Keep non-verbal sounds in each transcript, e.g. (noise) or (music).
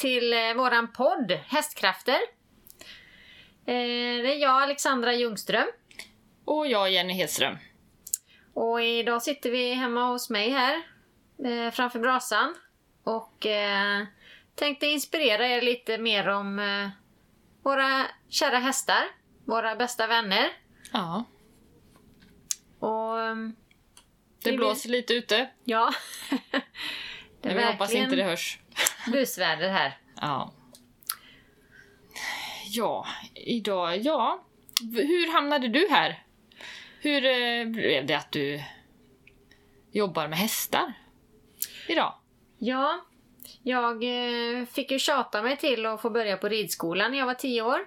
till eh, våran podd Hästkrafter. Eh, det är jag, Alexandra Ljungström. Och jag, Jenny Hedström. Och idag sitter vi hemma hos mig här eh, framför brasan och tänkte inspirera er lite mer om våra kära hästar, våra bästa vänner. Ja. Och Det blåser lite ute, ja, det (laughs) men vi hoppas inte det hörs. (laughs) busväder här. Ja. Ja, idag, ja. Hur hamnade du här? Hur eh, blev det att du jobbar med hästar idag? Ja, jag eh, fick ju tjata mig till att få börja på ridskolan när jag var 10 år.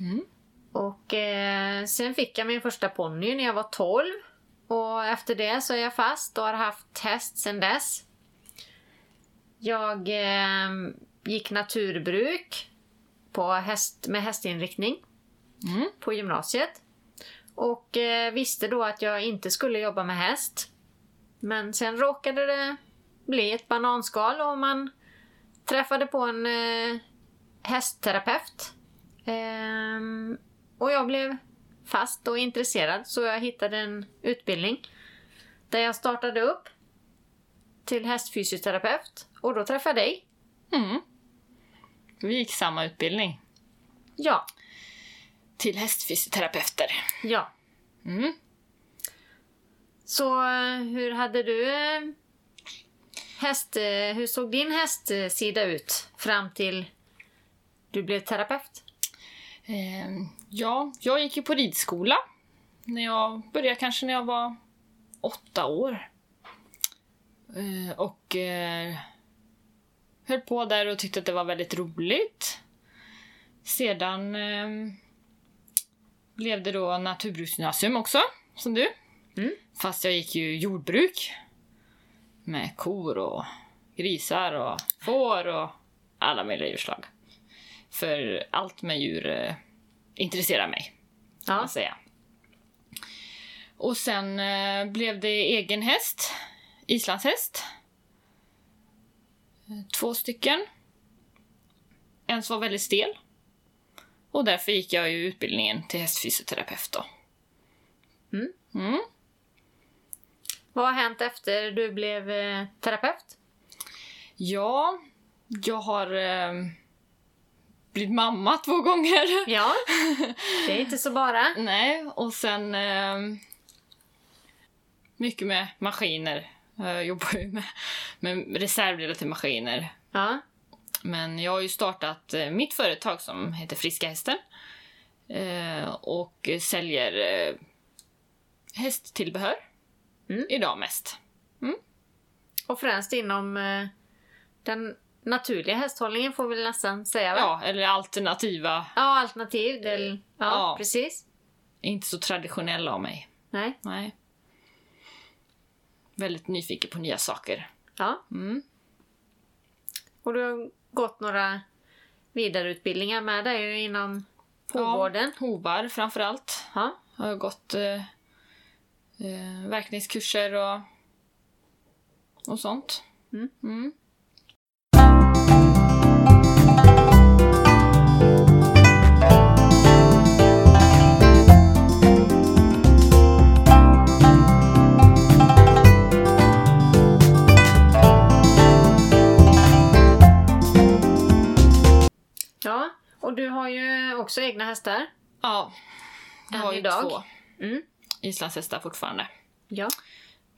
Mm. Och eh, sen fick jag min första ponny när jag var 12. Och efter det så är jag fast och har haft häst sen dess. Jag eh, gick naturbruk på häst, med hästinriktning Mm. på gymnasiet. Och eh, visste då att jag inte skulle jobba med häst. Men sen råkade det bli ett bananskal och man träffade på en eh, hästterapeut. Ehm, och jag blev fast och intresserad så jag hittade en utbildning där jag startade upp till hästfysioterapeut och då träffade jag dig. Mm. Vi gick samma utbildning Ja, till hästfysioterapeuter. ja. Mm. Så eh, hur hade du eh, häst... eh, Hur såg din hästsida ut fram till du blev terapeut? Eh, ja, jag gick ju på ridskola. När jag började kanske när jag var åtta år. Eh, och eh, höll på där och tyckte att det var väldigt roligt. Sedan blev det då naturbruksgymnasium också, som du. Mm. Fast jag gick ju jordbruk. Med kor och grisar och får och alla möjliga djurslag. För allt med djur eh, intresserar mig, kan Ja. man säga. Och sen eh, blev det egen häst, islandshäst. Eh, Två stycken. En som var väldigt stel. Och därför gick jag ju utbildningen till hästfysioterapeut då. Mm. Mm. Vad har hänt efter du blev eh, terapeut? Ja, jag har eh, blivit mamma två gånger. Ja, det är inte så bara. (laughs) Nej, och sen eh, mycket med maskiner. Jag jobbar ju med, med reservdelar till maskiner. Ja, Men jag har ju startat eh, mitt företag som heter Friska Hästen. Eh, och säljer eh, hästtillbehör. Mm. Idag mest. och främst inom eh, den naturliga hästhållningen får vi väl nästan säga va? Ja, eller alternativa. Ja, alternativ. Det, ja, Ja. precis. Inte så traditionella av mig. Nej, Nej. Väldigt nyfiken på nya saker. ja. Mm. Och du har gått några vidareutbildningar med dig inom hovvården. Ja, hovar framför allt. Ja. Jag har gått eh, eh, verkningskurser och, och sånt. Mm. Mm. Och du har ju också egna hästar. Ja, jag har ju idag. två Mm. islandshästar fortfarande. Ja.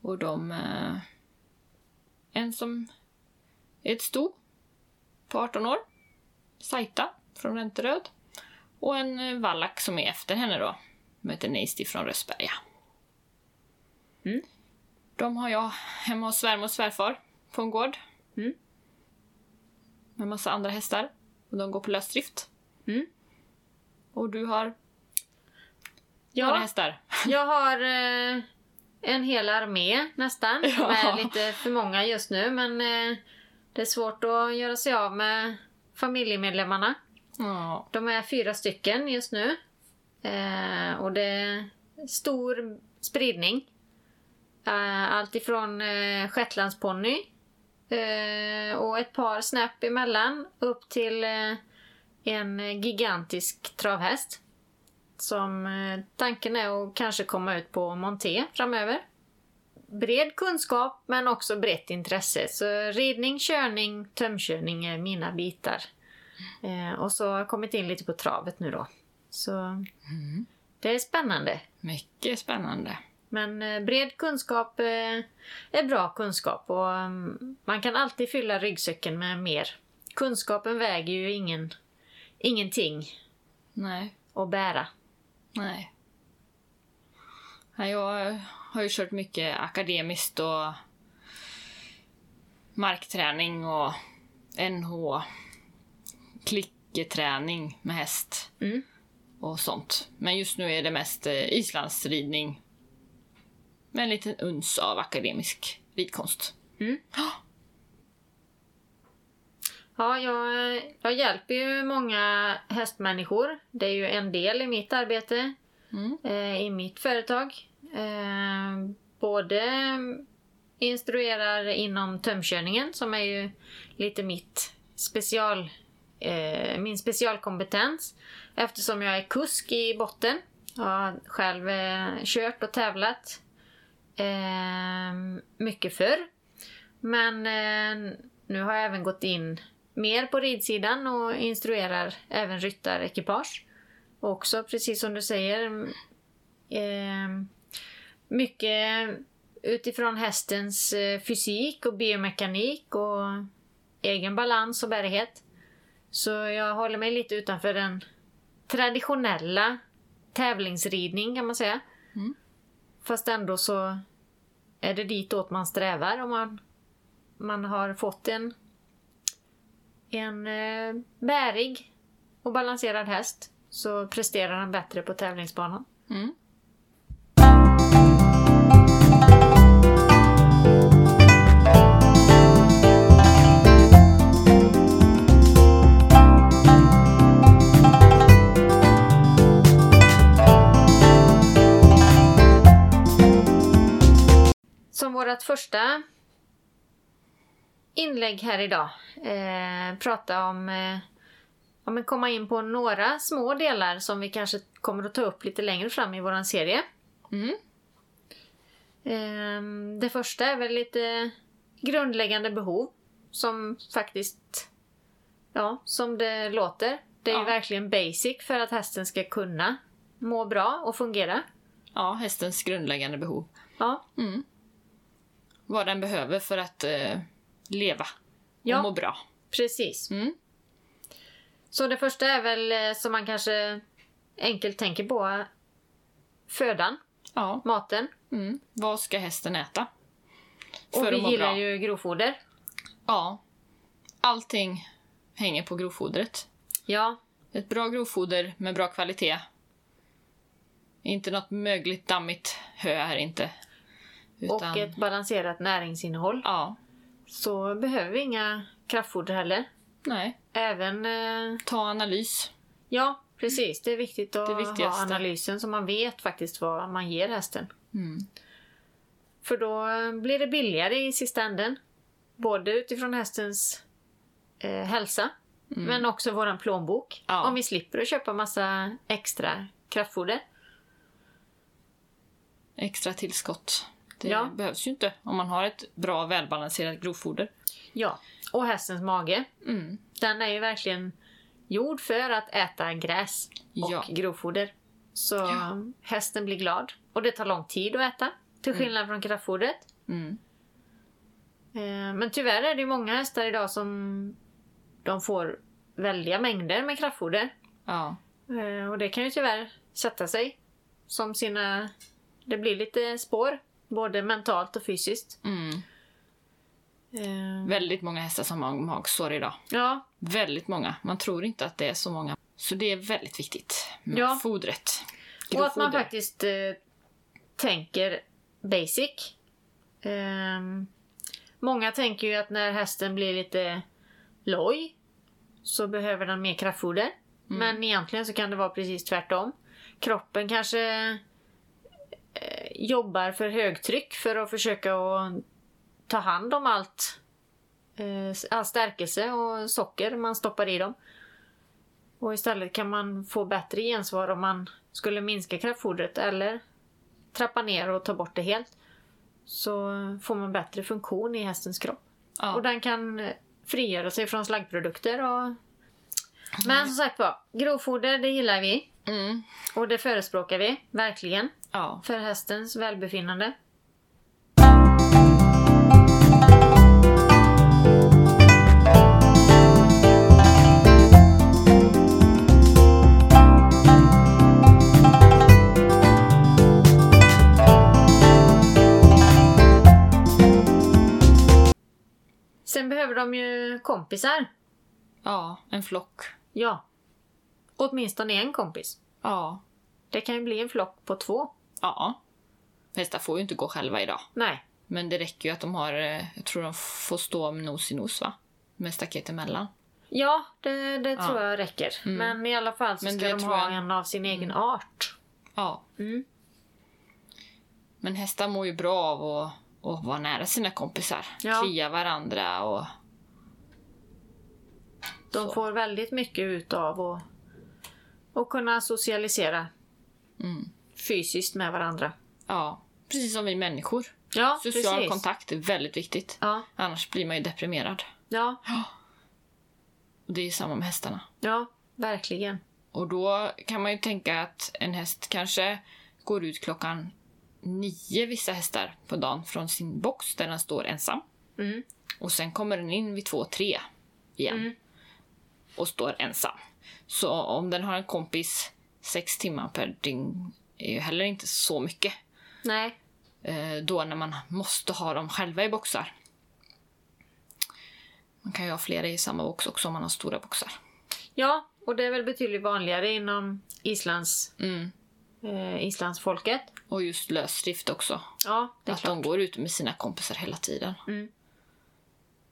Och de... Eh, en som är ett sto på 18 år. Saita från Ränteröd. Och en eh, vallack som är efter henne då. Som heter Neisty från Rösberga. Mm. De har jag hemma hos svärmor och svärfar på en gård. Mm. Med massa andra hästar. Och de går på lösdrift. Mm. Och du har några Ja, hästar. (laughs) jag har eh, en hel armé nästan. Ja. är lite för många just nu men eh, det är svårt att göra sig av med familjemedlemmarna. Ja. De är fyra stycken just nu. Eh, och det är stor spridning. Eh, allt ifrån eh, shetlandsponny Eh, och ett par snäpp emellan upp till eh, en gigantisk travhäst. Som eh, tanken är att kanske komma ut på monté framöver. Bred kunskap men också brett intresse. Så ridning, körning, tömkörning är mina bitar. Eh, och så har jag kommit in lite på travet nu då. Så det är spännande. Mycket spännande. Men eh, bred kunskap eh, är bra kunskap och mm, man kan alltid fylla ryggsäcken med mer. Kunskapen väger ju ingen, ingenting Nej. att bära. Nej. Jag har ju kört mycket akademiskt och markträning och NH, klicketräning med häst Mm. och sånt. Men just nu är det mest eh, islandsridning med en liten uns av akademisk ridkonst. (gasps) Ja, jag, jag hjälper ju många hästmänniskor. Det är ju en del i mitt arbete, Mm. eh, i mitt företag. Eh, både instruerar inom tömkörningen som är ju lite mitt special, eh, min specialkompetens eftersom jag är kusk i botten. Jag har själv kört och tävlat mycket förr. Men nu har jag även gått in mer på ridsidan och instruerar även ryttarekipage. Och också, precis som du säger, eh, mycket utifrån hästens eh, fysik och biomekanik och egen balans och bärighet. Så jag håller mig lite utanför den traditionella tävlingsridning kan man säga. Mm. Fast ändå så är det ditåt man strävar om man, man har fått en, en eh, bärig och balanserad häst så presterar den bättre på tävlingsbanan. Mm. Som vårt första inlägg här idag eh, prata om, eh, om att komma in på några små delar som vi kanske kommer att ta upp lite längre fram i våran serie. Mm. Eh, det första är väl lite grundläggande behov som faktiskt, ja, som det låter. Det är ju Ja. verkligen basic för att hästen ska kunna må bra och fungera. Ja, hästens grundläggande behov. Ja, Mm. Vad den behöver för att eh, leva och Ja. må bra. precis. Mm. Så det första är väl eh, som man kanske enkelt tänker på födan, Ja. maten. Mm. Vad ska hästen äta? Och För vi att må gillar bra. ju grovfoder. Ja. Allting hänger på grovfodret. Ja, Ett bra grovfoder med bra kvalitet. Inte något mögligt, dammigt hö här inte. Utan, och ett balanserat näringsinnehåll. Ja. Så behöver vi inga kraftfoder heller. Nej. Även... Eh, Ta analys. ja, precis. Det är viktigt att Det ha analysen så man vet faktiskt vad man ger hästen. Mm. För då blir det billigare i sista änden. Både utifrån hästens eh, hälsa, men också våran plånbok. Ja. Om vi slipper att köpa massa extra kraftfoder. Extra tillskott. Det Ja. behövs ju inte om man har ett bra välbalanserat grovfoder. Ja. Och hästens mage. Mm. Den är ju verkligen gjord för att äta gräs och Ja. grovfoder. Så Ja. hästen blir glad. Och det tar lång tid att äta, till skillnad från kraftfodret. Mm. Eh, Men tyvärr är det många hästar idag som de får väldiga mängder med kraftfoder. Ja. Eh, Och det kan ju tyvärr sätta sig som sina... Det blir lite spår, både mentalt och fysiskt. Mm. Eh, Väldigt många hästar som har magsår idag. Ja, Väldigt många. Man tror inte att det är så många. Så det är väldigt viktigt med Ja. fodret. och att man Grovfoder. faktiskt eh, tänker basic. Ehm, många tänker ju att när hästen blir lite loj så behöver den mer kraftfoder. Men egentligen så kan det vara precis tvärtom. Kroppen kanske eh, jobbar för högtryck för att försöka att ta hand om allt eh, all stärkelse och socker man stoppar i dem. Och istället kan man få bättre gensvar om man skulle minska kraftfodret eller trappa ner och ta bort det helt. Så får man bättre funktion i hästens kropp. Ja. Och den kan frigöra sig från slaggprodukter. Och... Men som sagt var, grovfoder det gillar vi. Mm. Och det förespråkar vi, verkligen. Ja. För hästens välbefinnande. Sen behöver de ju kompisar. ja, en flock. Ja. Åtminstone en kompis. Ja. Det kan ju bli en flock på två. Ja. Hästar får ju inte gå själva idag. Nej. Men det räcker ju att de har, eh, jag tror de får stå nos i nos va? Med staket emellan. Ja, det, det Ja. tror jag räcker. Mm. Men i alla fall så Men ska de ha jag- en av sin egen art. Ja. Mm. Men hästar mår ju bra av att, att vara nära sina kompisar. Ja. Klia varandra och... De får väldigt mycket utav att, att kunna socialisera Mm. fysiskt med varandra. Ja. Precis som vi människor. Ja, Social precis. kontakt är väldigt viktigt. Ja, Annars blir man ju deprimerad. ja, Och (gasps) det är samma med hästarna. ja, verkligen. Och då kan man ju tänka att en häst kanske går ut klockan nio vissa hästar på dagen från sin box där den står ensam. Mm. Och sen kommer den in vid två, tre igen. Mm. Och står ensam. Så om den har en kompis sex timmar per dygn är ju heller inte så mycket. Nej, Eh, då när man måste ha dem själva i boxar. Man kan ju ha flera i samma box också om man har stora boxar. ja, och det är väl betydligt vanligare inom Islands, Mm. eh, Islandsfolket. Och just lösdrift också. Ja, det är att klart. de går ute med sina kompisar hela tiden. Mm.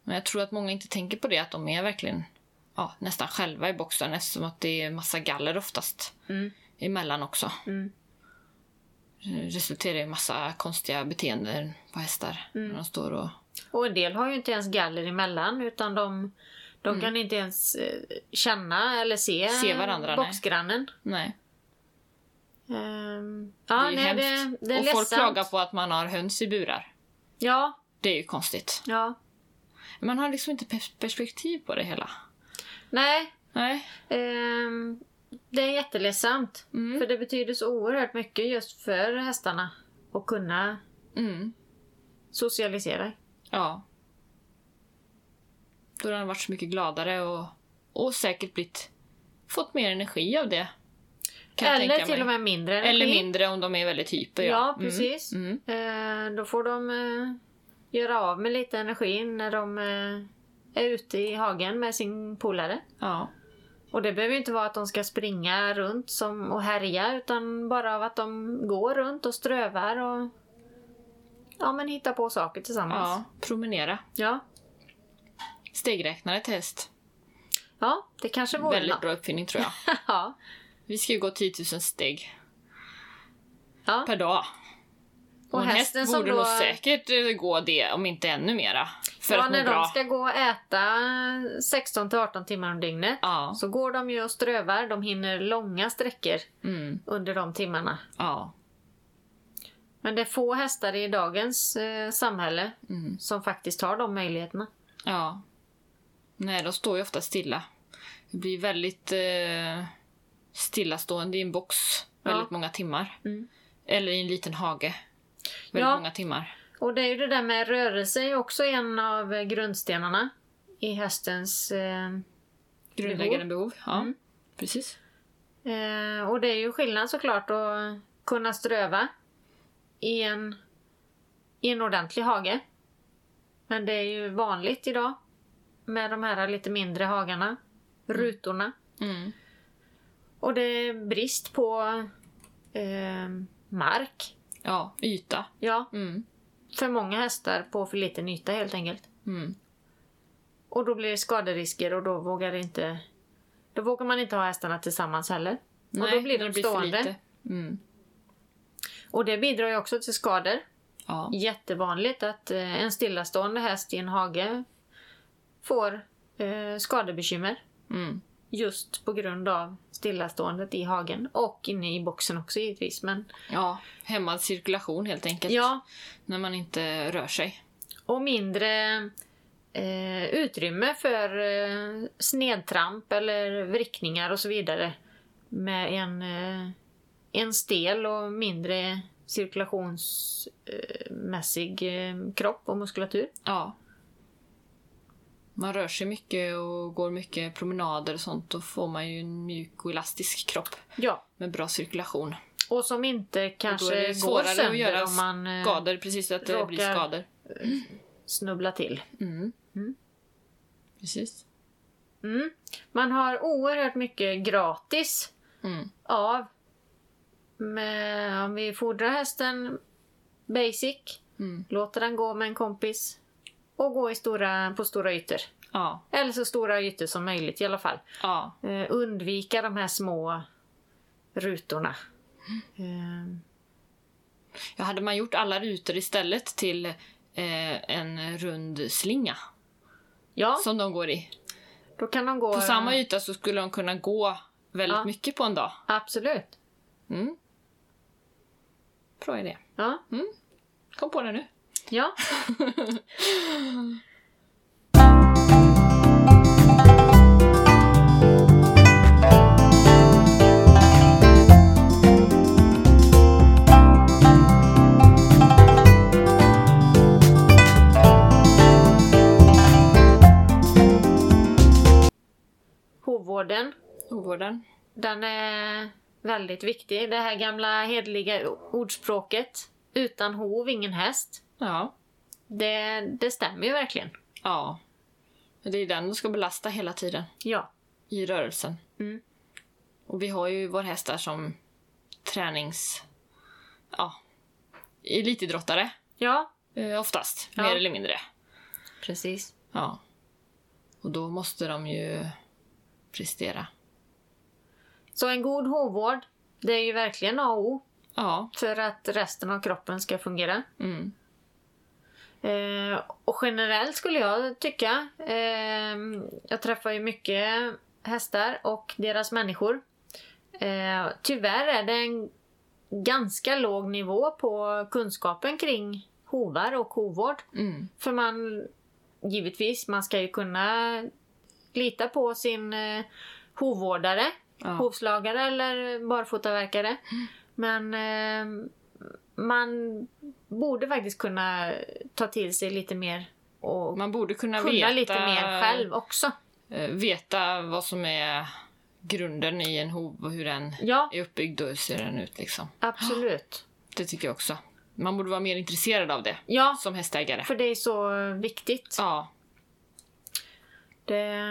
Men jag tror att många inte tänker på det, att de är verkligen ja, nästan själva i boxen eftersom att det är massa galler oftast Mm. emellan också. Mm. Det resulterar i massa konstiga beteenden på hästar. Mm. När de står och... Och en del har ju inte ens galler emellan utan de, de Mm. kan inte ens eh, känna eller se, Se varandra, boxgrannen. Nej, det ja, är ju nej, hemskt. det, det är och folk ledsamt. klagar på att man har höns i burar. Ja, Det är ju konstigt. ja. Man har liksom inte pers- perspektiv på det hela. Nej, Nej. ehm, det är jätteledsamt. Mm. För det betyder så oerhört mycket just för hästarna att kunna Mm. socialisera. Ja. Då har han varit så mycket gladare och, och säkert blivit, fått mer energi av det. Eller till och med mindre energi. Eller mindre om de är väldigt hyper. Ja, Ja, Mm. precis. Mm. Eh, då får de eh, göra av med lite energi när de eh, är ute i hagen med sin polare. Ja. Och det behöver ju inte vara att de ska springa runt som, och härja utan bara av att de går runt och strövar och ja, men hittar på saker tillsammans. ja, promenera. Ja, Stegräknare häst. ja det kanske vore Väldigt något. bra uppfinning tror jag. (laughs) ja. Vi ska ju gå 10 000 steg ja. per dag. Och, Och en häst hästen som borde då- nog säkert eh, gå det, om inte ännu mera. För ja, att när bra. de ska gå och äta 16 till 18 timmar om dygnet Ja. så går de ju och strövar. De hinner långa sträckor Mm. under de timmarna. Ja. Men det är få hästar i dagens eh, samhälle Mm. som faktiskt har de möjligheterna. Ja. Nej, de står ju ofta stilla. Det blir väldigt eh, stillastående i en box väldigt många timmar. Mm. Eller i en liten hage. Väldigt Ja. många timmar. Och det är ju det där med rörelse är också en av grundstenarna i hästens... Eh, Grundläggande behov. Ja, Mm. precis. eh, och det är ju skillnad såklart att kunna ströva i en, i en ordentlig hage. Men det är ju vanligt idag med de här lite mindre hagarna, rutorna. Mm. Och det är brist på eh, mark. Ja, yta. Ja, Mm. för många hästar på för liten yta helt enkelt. Mm. Och då blir det skaderisker och då vågar det inte då vågar man inte ha hästarna tillsammans heller. och då blir de för stående. Mm. Och det bidrar ju också till skador. Ja. Jättevanligt att eh, en stillastående häst i en hage får eh, skadebekymmer. Mm. Just på grund av stillaståendet i hagen. Och inne i boxen också givetvis. Men Ja, hämmad cirkulation helt enkelt. ja, När man inte rör sig. och mindre eh, utrymme för eh, snedtramp eller vrickningar och så vidare. Med en, eh, en stel och mindre cirkulationsmässig eh, kropp och muskulatur. Ja. Man rör sig mycket och går mycket promenader och sånt. Då får man ju en mjuk och elastisk kropp Ja, med bra cirkulation. och som inte Och då är kanske det går svårare sönder att göra om man eh, skador, precis att det blir skador. snubblar till. Mm. Mm. Precis. Mm. Man har oerhört mycket gratis Mm. av. Med, om vi fodrar hästen basic, Mm. låter den gå med en kompis och gå i stora, på stora ytor. Ja. Eller så stora ytor som möjligt i alla fall. ja. Eh, undvika de här små rutorna. Eh, Ja, hade man gjort alla rutor istället till eh, en rund slinga ja, som de går i. då kan de gå... På samma yta så skulle de kunna gå väldigt Ja. mycket på en dag. Absolut. Mm. Bra idé. Ja. Kom på det nu. Ja. Hovvården, Ovården. den är väldigt viktig. Det här gamla hedliga ordspråket. Utan hov, ingen häst. Ja. Det, det stämmer ju verkligen. Ja. Det är den du ska belasta hela tiden Ja. i rörelsen. Mm. Och vi har ju vår hästar som tränings... Ja. Elitidrottare. Ja, Eh, oftast. Ja. Mer eller mindre. precis. Ja. Och då måste de ju prestera. Så en god hovvård, det är ju verkligen A och O Ja. för att resten av kroppen ska fungera. Mm. Eh, och generellt skulle jag tycka, eh, jag träffar ju mycket hästar och deras människor. Eh, tyvärr är det en ganska låg nivå på kunskapen kring hovar och hovvård. Mm. För man, givetvis, man ska ju kunna lita på sin eh, hovvårdare, Ja. hovslagare eller barfotaverkare. Men eh, man borde faktiskt kunna ta till sig lite mer och Man borde kunna, kunna veta, lite mer själv också. eh, veta vad som är grunden i en hov och hur den Ja, är uppbyggd och hur ser den ut liksom. absolut. (gasps) Det tycker jag också. Man borde vara mer intresserad av det Ja, som hästägare. för det är så viktigt. Ja, Det,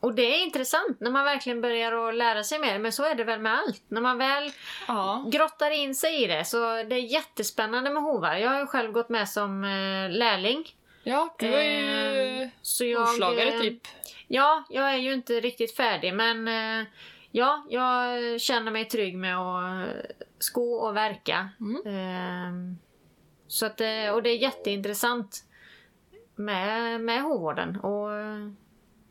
och det är intressant när man verkligen börjar att lära sig mer. Men så är det väl med allt. När man väl ja, grottar in sig i det så det är jättespännande med hovar. Jag har ju själv gått med som eh, lärling. ja du är ju Eh, så jag, hovslagare eh, typ. Ja, jag är ju inte riktigt färdig men eh, ja, jag känner mig trygg med att sko och verka. Mm. Eh, så att, och det är jätteintressant med, med hovvården. Och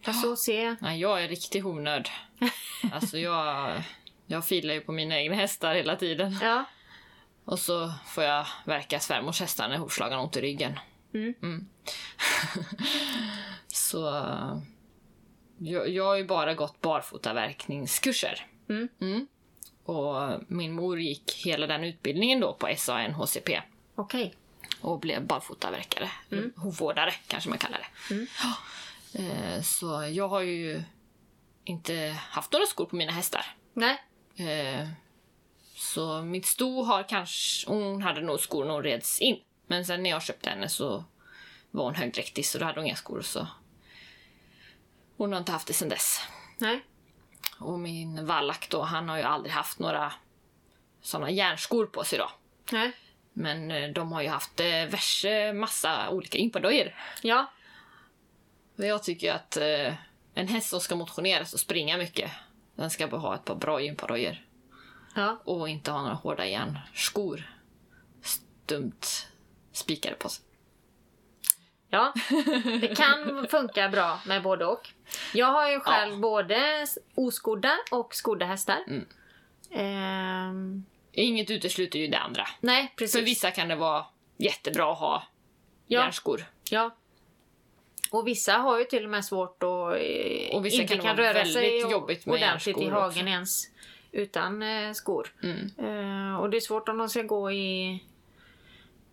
eh, alltså se... Nej, jag är riktig hovnörd. (laughs) Alltså jag, jag filar ju på mina egna hästar hela tiden. Ja, Och så får jag verka svärmors hästar när hovslagaren har ont i ryggen. Mm. (laughs) så jag, jag har ju bara gått barfotaverkningskurser. Mm. Och min mor gick hela den utbildningen då på SAN HCP okej. och blev barfotaverkare. Mm. Hovvårdare kanske man kallar det. Eh, Så jag har ju inte haft några skor på mina hästar. Nej. Eh, Så mitt sto har kanske... Hon hade nog skor när hon reds in. Men sen när jag köpte henne så var hon högdräktig så då hade hon inga skor. Så hon har inte haft det sen dess. Nej. Och min vallack då, han har ju aldrig haft några såna järnskor på sig då. Nej. Men eh, de har ju haft värse massa olika gympadojor. Ja. Jag tycker att eh, en häst som ska motionera och springa mycket, den ska bara ha ett par bra gympadojor. Ja. Och inte ha några hårda järnskor stumt spikade på sig. Ja, det kan funka bra med både och. Jag har ju själv Ja. både oskodda och skodda hästar. Mm. Ehm, Inget utesluter ju det andra. nej, precis. För vissa kan det vara jättebra att ha Ja. järnskor. Ja. Och vissa har ju till och med svårt att eh, Och vissa inte kan kan, röra sig jobbigt med ordentligt i hagen också. ens utan eh, skor. Mm. Eh, och det är svårt om de ska gå i,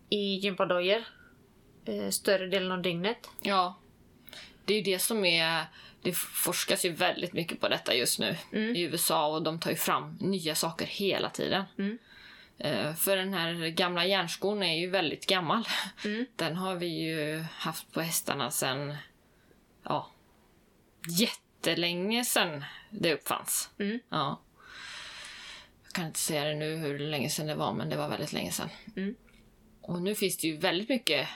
i gympadojor eh, större delen av dygnet. Ja. Det är ju det som är... Det forskas ju väldigt mycket på detta just nu Mm. i USA och de tar ju fram nya saker hela tiden. Mm. Eh, För den här gamla järnskon är ju väldigt gammal. Mm. (laughs) Den har vi ju haft på hästarna sen ja, jättelänge sen det uppfanns. Mm. Ja. Jag kan inte säga det nu hur länge sedan det var, men det var väldigt länge sedan. Mm. Och nu finns det ju väldigt mycket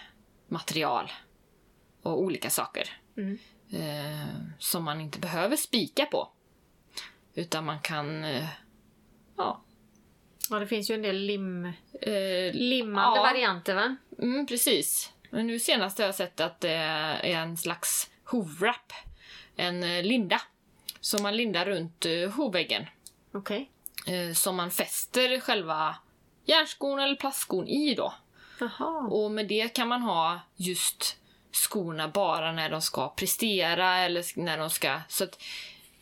material och olika saker Mm. eh, som man inte behöver spika på. Utan man kan eh, ja, Ja, det finns ju en del lim, eh, limmande Ja. varianter va? Mm, precis. Men nu senast har jag sett att det är en slags hovwrap. En eh, linda. Som man lindar runt eh, hovväggen. Okej. Eh, som man fäster själva järnskon eller plastskon i då. Jaha. Och med det kan man ha just skorna bara när de ska prestera eller när de ska... Så att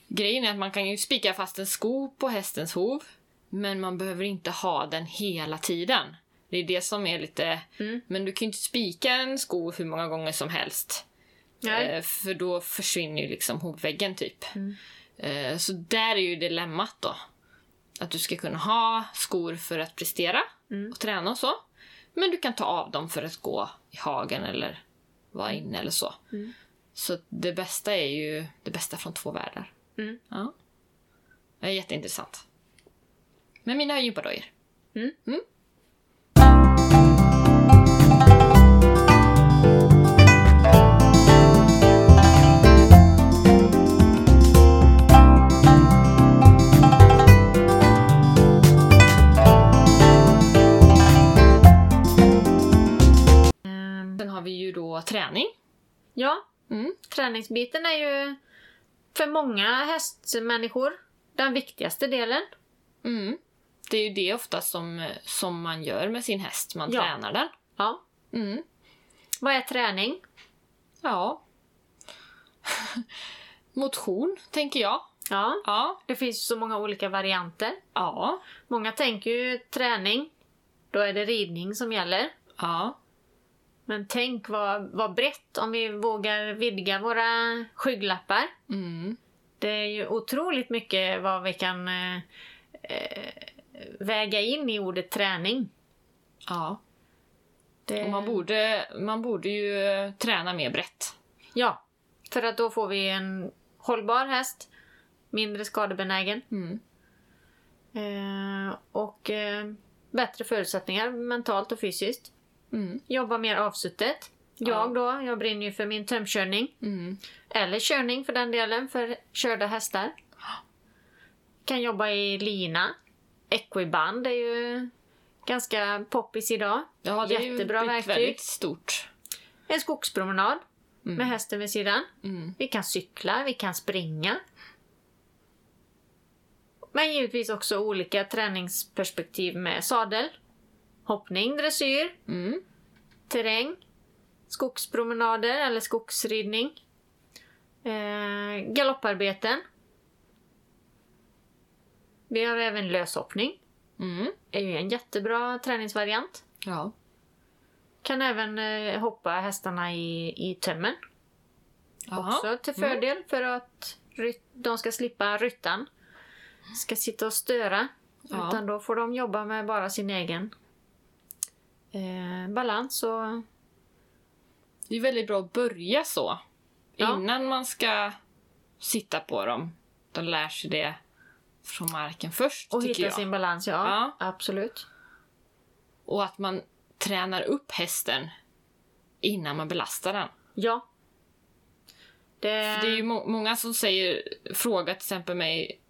grejen är att man kan ju spika fast en sko på hästens hov. Men man behöver inte ha den hela tiden. Det är det som är lite... Mm. Men du kan ju inte spika en sko hur många gånger som helst. Nej. Eh, för då försvinner ju liksom hovväggen typ. Mm. Eh, så där är ju dilemmat då. Att du ska kunna ha skor för att prestera Mm. och träna och så. Men du kan ta av dem för att gå i hagen eller vara inne eller så. Mm. Så det bästa är ju det bästa från två världar. Mm. Ja. Det är jätteintressant. Men mina har gympadojor. Mm. Mm. Ehm, Sen har vi ju då träning. ja, Mm. träningsbiten är ju för många hästmänniskor den viktigaste delen. Mm. Det är ju det ofta som, som man gör med sin häst. Man Ja. tränar den. Ja. Mm. Vad är träning? Ja. (laughs) Motion, tänker jag. Ja, Ja. det finns så många olika varianter. Ja. Många tänker ju träning, då är det ridning som gäller. Ja. Men tänk vad, vad brett om vi vågar vidga våra skygglappar. Mm. Det är ju otroligt mycket vad vi kan eh, eh, väga in i ordet träning. Ja. Det, Och man borde, man borde ju eh, träna mer brett. Ja, för att då får vi en hållbar häst, mindre skadebenägen Mm. eh, och eh, bättre förutsättningar mentalt och fysiskt. Mm. Jobba mer avsuttet. Jag då, jag brinner ju för min tömkörning. Mm. Eller körning för den delen, för körda hästar. Kan jobba i lina. Equiband är ju ganska poppis idag. Ja, det är ju Jättebra blivit verktyg. väldigt stort. En skogspromenad Mm. med hästen vid sidan. Mm. Vi kan cykla, vi kan springa. Men givetvis också olika träningsperspektiv med sadel, hoppning, dressyr, Mm. terräng, skogspromenader eller skogsridning, eh, galopparbeten. Vi har även löshoppning. Mm. Är ju en jättebra träningsvariant. Ja. Kan även eh, hoppa hästarna i, i tömmen. Jaha. Också till fördel för att de ska slippa ryttan. Ska sitta och störa. Ja. Utan då får de jobba med bara sin egen eh, balans och Det är väldigt bra att börja så. Ja. Innan man ska sitta på dem. De lär sig det från marken först, Och hitta jag. sin balans, ja. Ja. Absolut. Och att man tränar upp hästen innan man belastar den. Ja. Det, För det är ju må- många som säger, frågar till exempel mig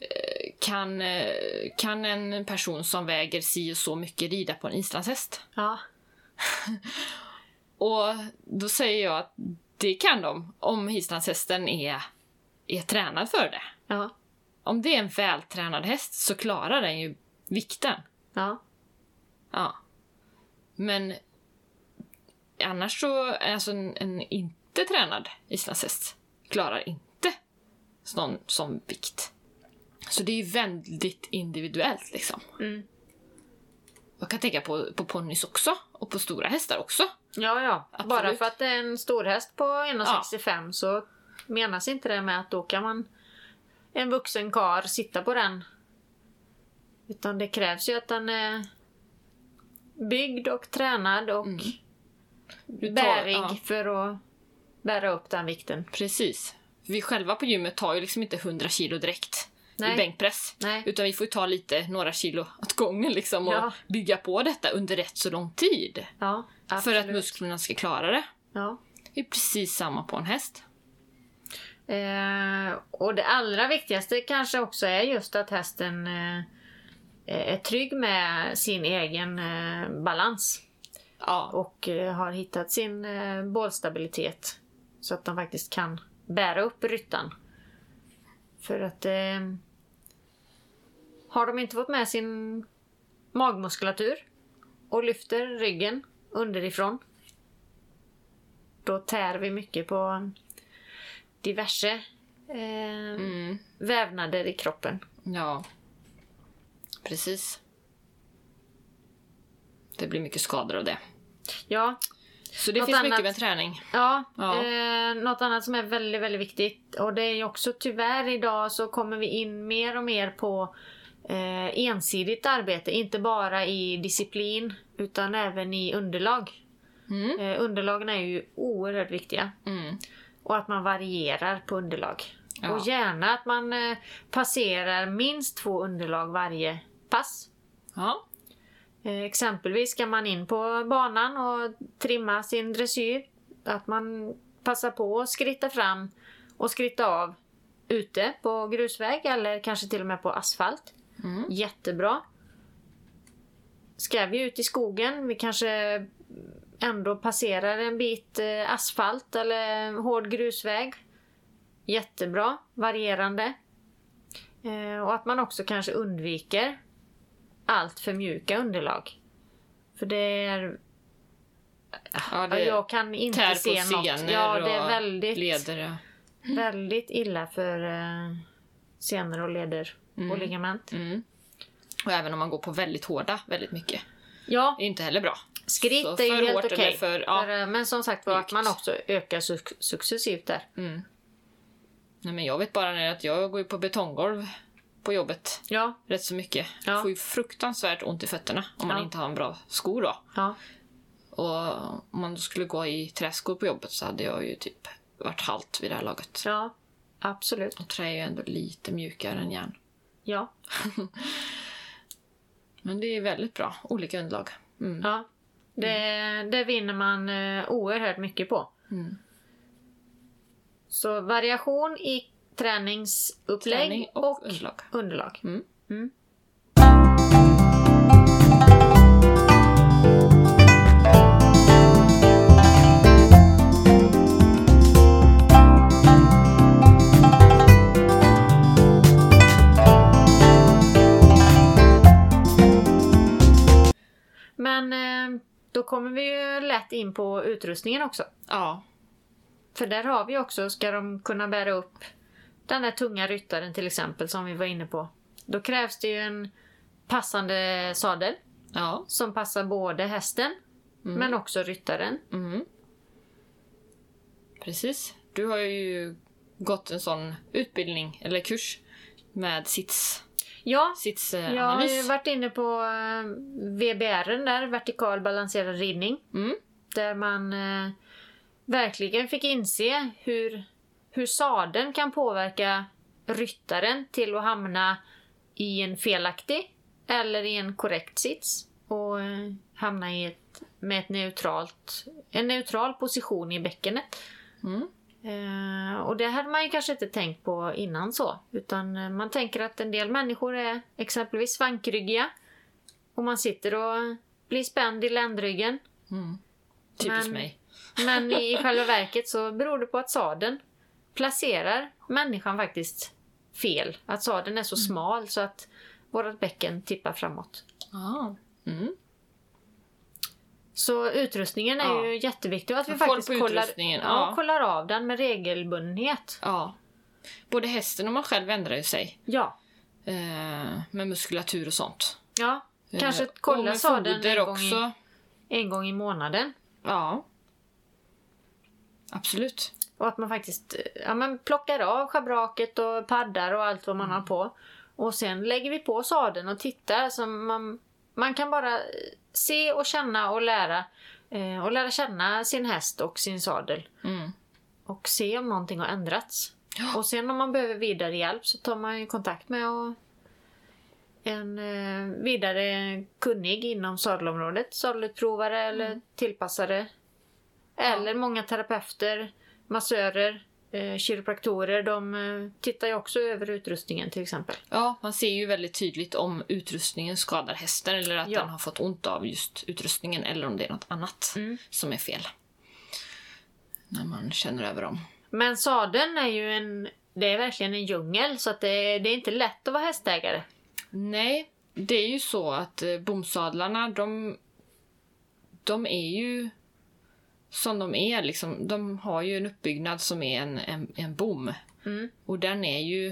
eh, kan, eh, kan en person som väger si och så mycket rida på en islandshäst? ja. (laughs) Och då säger jag att det kan de om islandshästen är, är tränad för det. Ja. Om det är en vältränad häst så klarar den ju vikten. Ja. Ja. Men annars så, alltså en, en inte tränad islandshäst klarar inte någon sån vikt. Så det är ju väldigt individuellt liksom. Mm. Jag kan tänka på, på ponnys också, och på stora hästar också. Ja, ja. Absolut. Bara för att det är en stor häst på 1,65 så menas inte det med att då kan man en vuxen kar sitta på den. Utan det krävs ju att den är byggd och tränad och Du tar- bärig ja. för att bära upp den vikten. Precis. Vi själva på gymmet tar ju liksom inte 100 kilo direkt Nej. i bänkpress. Nej. Utan vi får ju ta lite, några kilo åt gången liksom och Ja. bygga på detta under rätt så lång tid. Ja, För att musklerna ska klara det. Ja. Det är precis samma på en häst. Eh, och det allra viktigaste kanske också är just att hästen eh, är trygg med sin egen eh, balans. Ja. och eh, har hittat sin eh, bålstabilitet så att de faktiskt kan bära upp ryttan. För att eh, har de inte fått med sin magmuskulatur och lyfter ryggen underifrån då tär vi mycket på diverse eh, Mm. vävnader i kroppen. Ja. Precis. Det blir mycket skador av det. Ja, Så det Något finns annat? mycket med träning. Ja, Ja. Eh, något annat som är väldigt, väldigt viktigt och det är ju också tyvärr idag så kommer vi in mer och mer på eh, ensidigt arbete. Inte bara i disciplin utan även i underlag. Mm. Eh, underlagen är ju oerhört viktiga. Mm. Och att man varierar på underlag. Ja. Och gärna att man eh, passerar minst två underlag varje pass. Ja. Eh, Exempelvis ska man in på banan och trimma sin dressyr. Att man passar på att skritta fram och skritta av ute på grusväg eller kanske till och med på asfalt. Mm. Jättebra. Ska vi ut i skogen, vi kanske ändå passerar en bit eh, asfalt eller hård grusväg. Jättebra, varierande. Eh, och att man också kanske undviker allt för mjuka underlag. För det är... Ja, det jag kan inte se något. Ja, det är väldigt, leder. väldigt illa för eh, senor och leder och ligament. Mm. Och även om man går på väldigt hårda väldigt mycket. Ja, Det är inte heller bra. Skritt är ju för helt okej. för- ja, eh, Men som sagt var att man också ökar suc- successivt där. Mm. Nej, men jag vet bara när att jag går på betonggolv på jobbet Ja, rätt så mycket. Ja. Får ju fruktansvärt ont i fötterna om man Ja. inte har en bra sko då. ja, Och om man skulle gå i träskor på jobbet så hade jag ju typ varit halt vid det här laget. ja. Absolut. Och trä är ju ändå lite mjukare än järn. Ja, (laughs) Men det är väldigt bra. Olika underlag. Mm. ja. Det, det vinner man eh, oerhört mycket på. Mm. Så variation i träningsupplägg Träning och och, underlag. underlag. Mm. Mm. Men eh, då kommer vi ju lätt in på utrustningen också. Ja. För där har vi också, ska de kunna bära upp den där tunga ryttaren till exempel som vi var inne på. Då krävs det ju en passande sadel Ja. som passar både hästen men också ryttaren. Mm. Precis. Du har ju gått en sån utbildning, eller kurs, med sits, Ja, jag har ju sitsanalys. varit inne på eh, VBR där, vertikal balanserad ridning. Mm. Där man eh, verkligen fick inse hur, hur sadeln kan påverka ryttaren till att hamna i en felaktig eller i en korrekt sits och eh, hamna i ett, med ett neutralt, en neutral position i bäckenet. Mm. Eh, och det hade man ju kanske inte tänkt på innan så. Utan eh, man tänker att en del människor är exempelvis svankryggiga. Och man sitter och blir spänd i ländryggen. Mm. Typiskt Men- mig. Men i (laughs) själva verket så beror det på att sadeln placerar människan faktiskt fel. Att sadeln är så smal så att vårt bäcken tippar framåt. Ah. Mm. Så utrustningen är Ja. ju jätteviktig och att vi Koll faktiskt kollar, ja, ja. kollar av den med regelbundenhet. Ja. Både hästen och man själv ändrar ju sig. Ja. Eh, med muskulatur och sånt. ja. Kanske Eh, kolla sadeln en gång, också. i, en gång i månaden. Ja. Absolut. Och att man faktiskt ja, men plockar av schabraket och paddar och allt vad man Mm. har på. Och sen lägger vi på sadeln och tittar. Så man, man kan bara se och känna och lära. Eh, och lära känna sin häst och sin sadel. Mm. Och se om någonting har ändrats. Och sen om man behöver vidare hjälp så tar man ju kontakt med och en eh, vidare kunnig inom sadelområdet. Sadelutprovare eller Mm. tillpassare. Eller många terapeuter, massörer, kiropraktorer. De eh, tittar ju också över utrustningen till exempel. Ja, man ser ju väldigt tydligt om utrustningen skadar hästen eller att Ja. den har fått ont av just utrustningen eller om det är något annat Mm. som är fel. När man känner över dem. Men sadeln är ju en... Det är verkligen en djungel så att det, det är inte lätt att vara hästägare. Nej, det är ju så att eh, bomsadlarna, de, de är ju som de är. Liksom. De har ju en uppbyggnad som är en, en, en bom. Mm. Och den är ju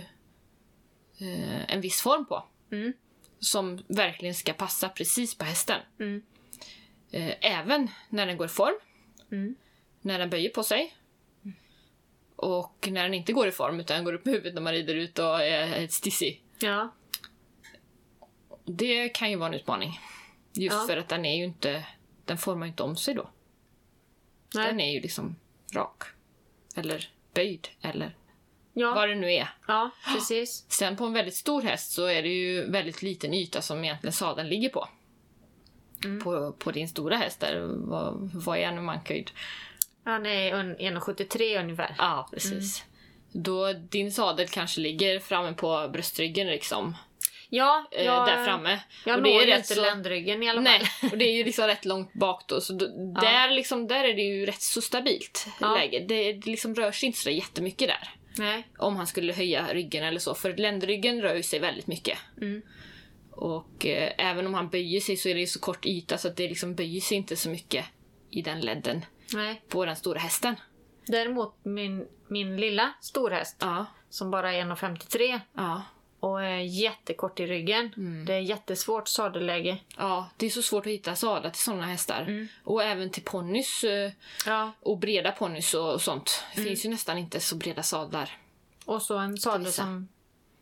eh, en viss form på. Mm. Som verkligen ska passa precis på hästen. Mm. Eh, även när den går i form. Mm. När den böjer på sig. Och när den inte går i form utan går upp med huvudet när man rider ut och är ett stissig. Ja. Det kan ju vara en utmaning. Just Ja. för att den är ju inte... Den formar ju inte om sig då. Nej. Den är ju liksom rak. Eller böjd, eller Ja. vad det nu är. ja, precis. Sen på en väldigt stor häst så är det ju väldigt liten yta som egentligen sadeln ligger på. Mm. På, på din stora häst där, vad, vad är i mankhöjd? Han är un- 1,73 ungefär. Ja, precis. Då din sadel kanske ligger framme på bröstryggen liksom. Ja, eh, jag, där framme. Jag och det når är ju inte så- ländryggen i alla fall. Nej, (laughs) och det är ju liksom rätt långt bak då. Så då, där, liksom, där är det ju rätt så stabilt Ja. läge. Det, det liksom rör sig inte så jättemycket där. Nej. Om han skulle höja ryggen eller så. För ländryggen rör ju sig väldigt mycket. Mm. Och eh, även om han böjer sig så är det ju så kort yta så att det liksom böjer sig inte så mycket i den ledden Nej. på den stora hästen. Däremot min, min lilla storhäst Ja, som bara är 1,53 ja, och är jättekort i ryggen. Mm. Det är jättesvårt sadelläge. ja. Det är så svårt att hitta sadlar till sådana hästar. Mm. Och även till ponnys eh, Ja. och breda ponnys och, och sånt. Det Mm. finns ju nästan inte så breda sadlar. Och så en sadel som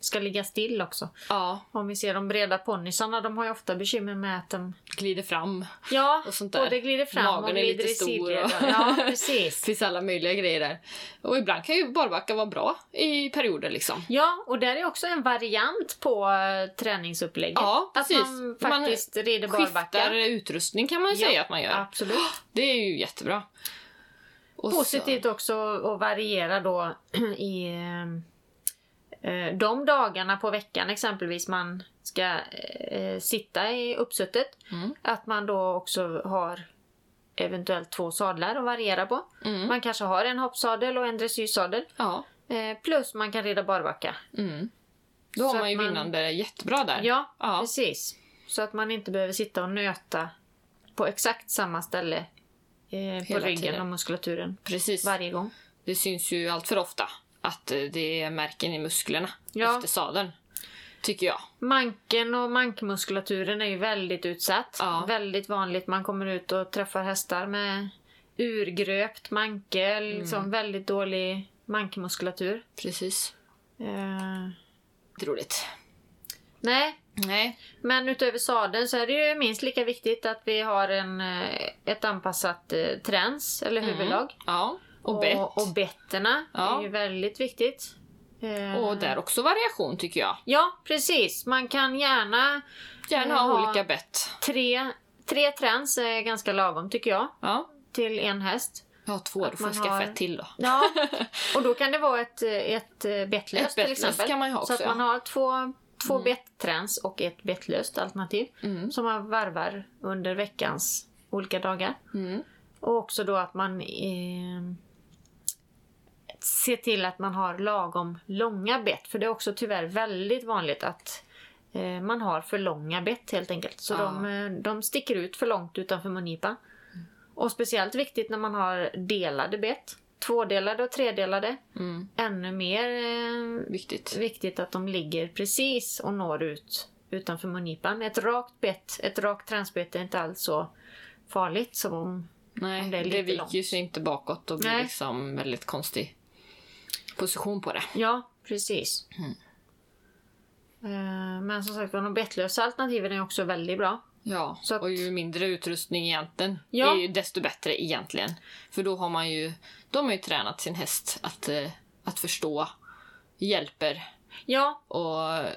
ska ligga still också. Ja, Om vi ser de breda ponnysarna, de har ju ofta bekymmer med att de... glider fram. Ja, Och sånt där. både glider fram Magen och är glider lite i stor sidled. och- Ja, Det (laughs) precis. finns alla möjliga grejer där. Och ibland kan ju barbacka vara bra i perioder liksom. Ja, och där är också en variant på uh, träningsupplägget. Ja, precis. Att man faktiskt rider barbacka. Skiftar utrustning kan man ju Ja, säga att man gör. Absolut. (gasps) Det är ju jättebra. Och så- Positivt också att variera då (clears throat) i eh, de dagarna på veckan exempelvis man ska eh, sitta i uppsuttet. Mm. Att man då också har eventuellt två sadlar att variera på. Mm. Man kanske har en hoppsadel och en dressyrsadel. Ja. Eh, plus man kan rida barbacka. Mm. Då har man ju man- vinnande jättebra där. Ja, Ja. precis. Så att man inte behöver sitta och nöta på exakt samma ställe eh, på ryggen tiden. och muskulaturen Precis. varje gång. Det syns ju allt för ofta att eh, det är märken i musklerna Ja. efter sadeln. Tycker jag. Manken och mankmuskulaturen är ju väldigt utsatt. Ja. Väldigt vanligt. Man kommer ut och träffar hästar med urgröpt manke, liksom Mm. väldigt dålig mankmuskulatur. Precis. Det är roligt. nej, Nej. men utöver sadeln så är det ju minst lika viktigt att vi har en, eh, ett anpassat träns eller huvudlag. Ja. Och bett. Och, och betterna Ja. är ju väldigt viktigt. Eh, Och där också variation tycker jag. Ja, precis. Man kan gärna Gärna Eh, ha ha- olika bett. tre, tre träns är ganska lagom tycker jag. Ja. Till en häst. Har två, Att då får jag skaffa har- ett till då. Ja, (laughs) och då kan det vara ett, ett eh, bettlöst Ett till exempel. kan man ha Så också, att man ja. har två, två betträns och ett bettlöst alternativ. Mm. Som man varvar under veckans olika dagar. Mm. Och också då att man eh, ser till att man har lagom långa bett. För det är också tyvärr väldigt vanligt att eh, man har för långa bett helt enkelt. Så Ja. de, eh, de sticker ut för långt utanför mungipan. Och speciellt viktigt när man har delade bett. Tvådelade och tredelade. Mm. Ännu mer eh, Viktigt. viktigt att de ligger precis och når ut utanför mungipan. Ett rakt bett, ett rakt transbete är inte alls så farligt som om... Nej, det är det, lite viker långt. sig inte bakåt och blir Nej. liksom väldigt konstig position på det. Ja, precis. Mm. Men som sagt de bettlösa alternativen är också väldigt bra. Ja, att- och ju mindre utrustning egentligen Ja. desto bättre egentligen. För då har man ju, då har ju tränat sin häst att, eh, att förstå, hjälper Ja, och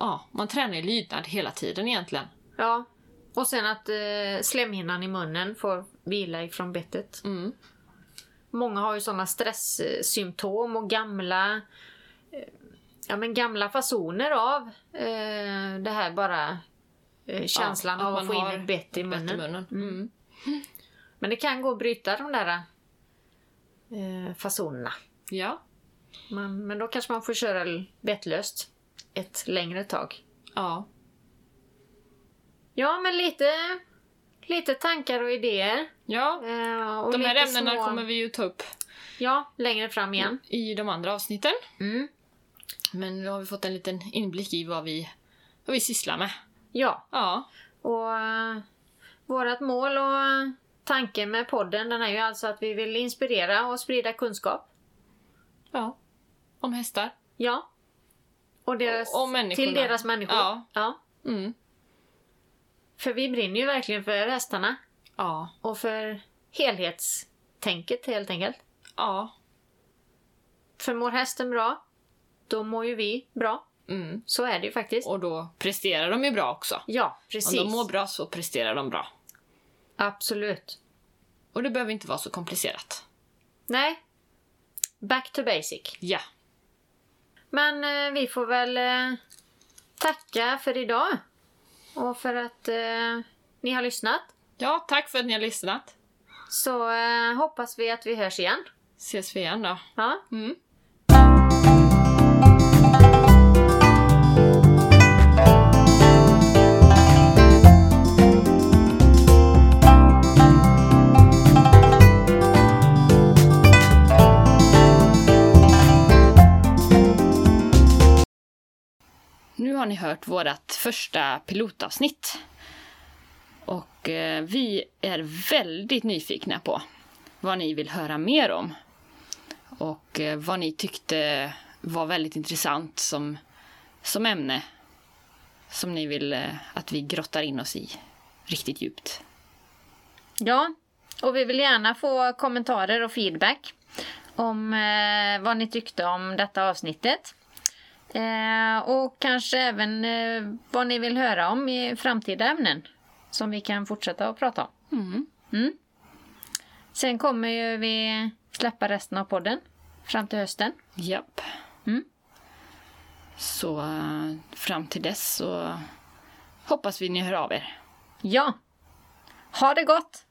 ja, man tränar ju lydnad hela tiden egentligen. ja. Och sen att eh, slemhinnan i munnen får vila ifrån bettet. Mm. Många har ju sådana stresssymptom och gamla eh, ja, men gamla fasoner av eh, det här bara eh, känslan Ja, av att man få in ett bett i ett bett i munnen. munnen. Mm. Mm. (laughs) Men det kan gå att bryta de där eh, fasonerna. Ja. Men, men då kanske man får köra bettlöst ett längre tag. Ja. Ja, men lite, lite tankar och idéer. Ja, Eh, och de här ämnena små- kommer vi ju ta upp Ja, längre fram igen. i de andra avsnitten. Mm. Men nu har vi fått en liten inblick i vad vi, vad vi sysslar med. Ja, Ja. och uh, vårt mål och tanken med podden den är ju alltså att vi vill inspirera och sprida kunskap. Ja. Om hästar. Ja. Och deras, Och- och till deras människor. Ja. ja. Mm. För vi brinner ju verkligen för hästarna. Ja. Och för helhetstänket helt enkelt. Ja. För mår hästen bra, då mår ju vi bra. Mm. Så är det ju faktiskt. Och då presterar de ju bra också. Ja, precis. Om de mår bra så presterar de bra. Absolut. Och det behöver inte vara så komplicerat. Nej. Back to basic. Ja. Men eh, vi får väl eh, tacka för idag. Och för att eh, ni har lyssnat. Ja, tack för att ni har lyssnat. Så eh, hoppas vi att vi hörs igen. Ses vi igen då. Ja. Mm. Nu har ni hört vårt första pilotavsnitt. Och eh, vi är väldigt nyfikna på vad ni vill höra mer om. Och eh, vad ni tyckte var väldigt intressant som, som ämne. Som ni vill eh, att vi grottar in oss i riktigt djupt. Ja, och vi vill gärna få kommentarer och feedback om eh, vad ni tyckte om detta avsnittet. Eh, och kanske även eh, vad ni vill höra om i framtida ämnen som vi kan fortsätta att prata om. Mm. Mm. Sen kommer ju vi släppa resten av podden fram till hösten. Japp. Mm. Så eh, fram till dess så hoppas vi ni hör av er. Ja! Ha det gott!